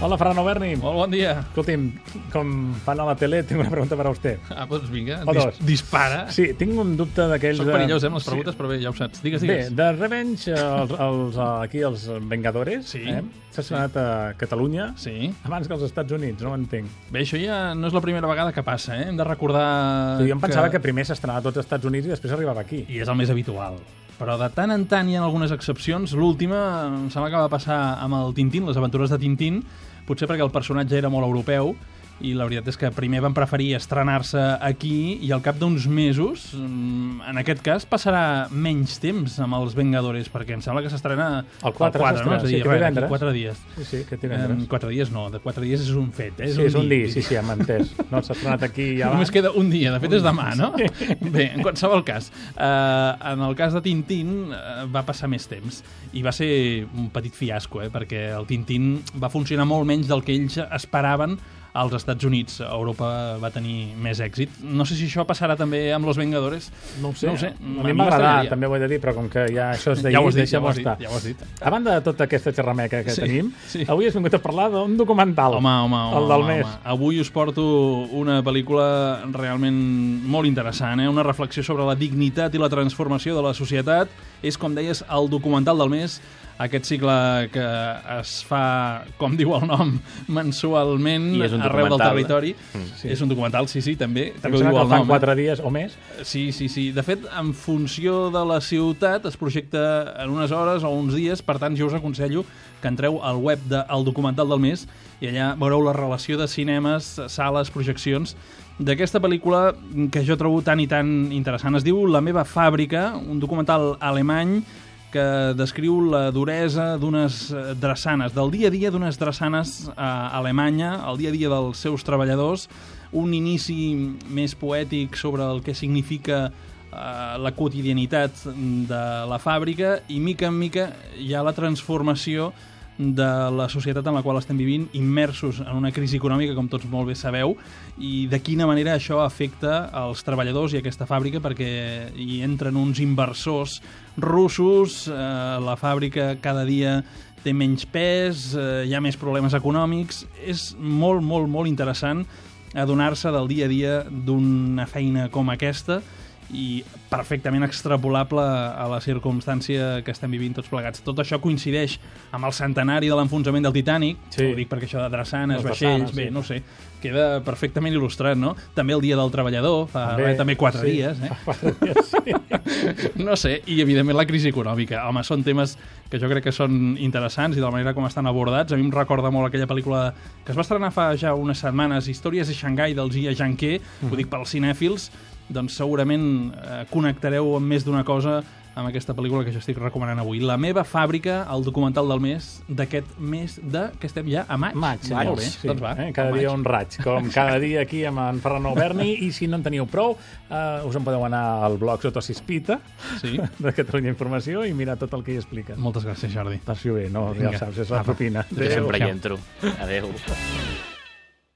Hola, Ferran Berni. Molt bon dia. Escolti'm, com fan a la tele, tinc una pregunta per a vostè. Ah, doncs vinga, O dis dispara. Sí, tinc un dubte d'aquells... Són perillós, eh, amb les Sí. preguntes, però bé, ja ho saps. Digues, Bé, digues. de Revenge, els, els, aquí els Vengadores, Sí. eh? s'ha estrenat a Catalunya Sí. abans que als Estats Units, no ho entenc. Bé, això ja no és la primera vegada que passa, eh? Hem de recordar... jo em pensava que... primer s'estrenava a tots els Estats Units i després arribava aquí. I és el més habitual. Però de tant en tant hi ha algunes excepcions. L'última, em sembla que va passar amb el Tintín, les aventures de Tintín, potser perquè el personatge era molt europeu, i la veritat és que primer van preferir estrenar-se aquí i al cap d'uns mesos, mm, en aquest cas, passarà menys temps amb els Vengadores, perquè em sembla que s'estrena El quatre no? s'estrena, És a sí, dir, que res, divendres. d'aquí quatre dies. Sí, sí, Em, divendres. quatre dies no, de quatre dies és un fet. Eh? sí, és un dia, sí, sí, hem entès. No, s'ha estrenat aquí ja Només abans. queda un dia, de fet és demà, no? Bé, en qualsevol cas, eh, en el cas de Tintín eh, va passar més temps i va ser un petit fiasco, eh, perquè el Tintín va funcionar molt menys del que ells esperaven als Estats Units. A Europa va tenir més èxit. No sé si això passarà també amb Los Vengadores. No ho sé. No ho sé. A mi m'agrada, també ho he de dir, però com que ja això és d'ahir, Ja ho dit, ja ho has dit, estar. ja ho has dit. A banda de tota aquesta xerrameca que Sí, tenim, sí. avui has vingut a parlar d'un documental. Home, home, home. El del home, mes. home. Avui us porto una pel·lícula realment molt interessant, eh? una reflexió sobre la dignitat i la transformació de la societat. És, com deies, el documental del mes, aquest cicle que es fa, com diu el nom, mensualment I és un arreu del documental. territori. Sí. És un documental, sí, sí, també. Em També ho diu el nom. eh? quatre dies o més. Sí, sí, sí. De fet, en funció de la ciutat es projecta en unes hores o uns dies, per tant, jo us aconsello que entreu al web del documental del mes i allà veureu la relació de cinemes, sales, projeccions d'aquesta pel·lícula que jo trobo tan i tan interessant. Es diu La meva fàbrica, un documental alemany que descriu la duresa d'unes eh, drassanes, del dia a dia d'unes drassanes a Alemanya, el dia a dia dels seus treballadors, un inici més poètic sobre el que significa eh, la quotidianitat de la fàbrica i mica en mica hi ha la transformació de la societat en la qual estem vivint, immersos en una crisi econòmica, com tots molt bé sabeu, i de quina manera això afecta els treballadors i aquesta fàbrica, perquè hi entren uns inversors russos, eh, la fàbrica cada dia té menys pes, eh, hi ha més problemes econòmics... És molt, molt, molt interessant adonar-se del dia a dia d'una feina com aquesta i perfectament extrapolable a la circumstància que estem vivint tots plegats. Tot això coincideix amb el centenari de l'enfonsament del Titanic, Sí. ho dic perquè això de drassanes, Les vaixells, drassanes, bé, sí. no sé, queda perfectament il·lustrat, no? També el Dia del Treballador, fa també, també quatre sí. dies, eh? Quatre dies, sí. no sé, i evidentment la crisi econòmica. Home, són temes que jo crec que són interessants i de la manera com estan abordats. A mi em recorda molt aquella pel·lícula que es va estrenar fa ja unes setmanes, Històries de Xangai, del Gia Janquer, ho dic pels cinèfils, doncs segurament eh, connectareu amb més d'una cosa amb aquesta pel·lícula que jo estic recomanant avui. La meva fàbrica, el documental del mes, d'aquest mes de... que estem ja a maig. Maig, Molt senyors. bé, Sí, doncs va. eh? Cada dia maig. un raig, com cada dia aquí amb en Ferran Alberni, i si no en teniu prou, eh, us en podeu anar al blog Soto Sispita, Sí. de Catalunya Informació, i mirar tot el que hi explica. Moltes gràcies, Jordi. Passi-ho bé, no? Ja Vinga. ho saps, és la propina. Jo sempre hi entro. Adéu.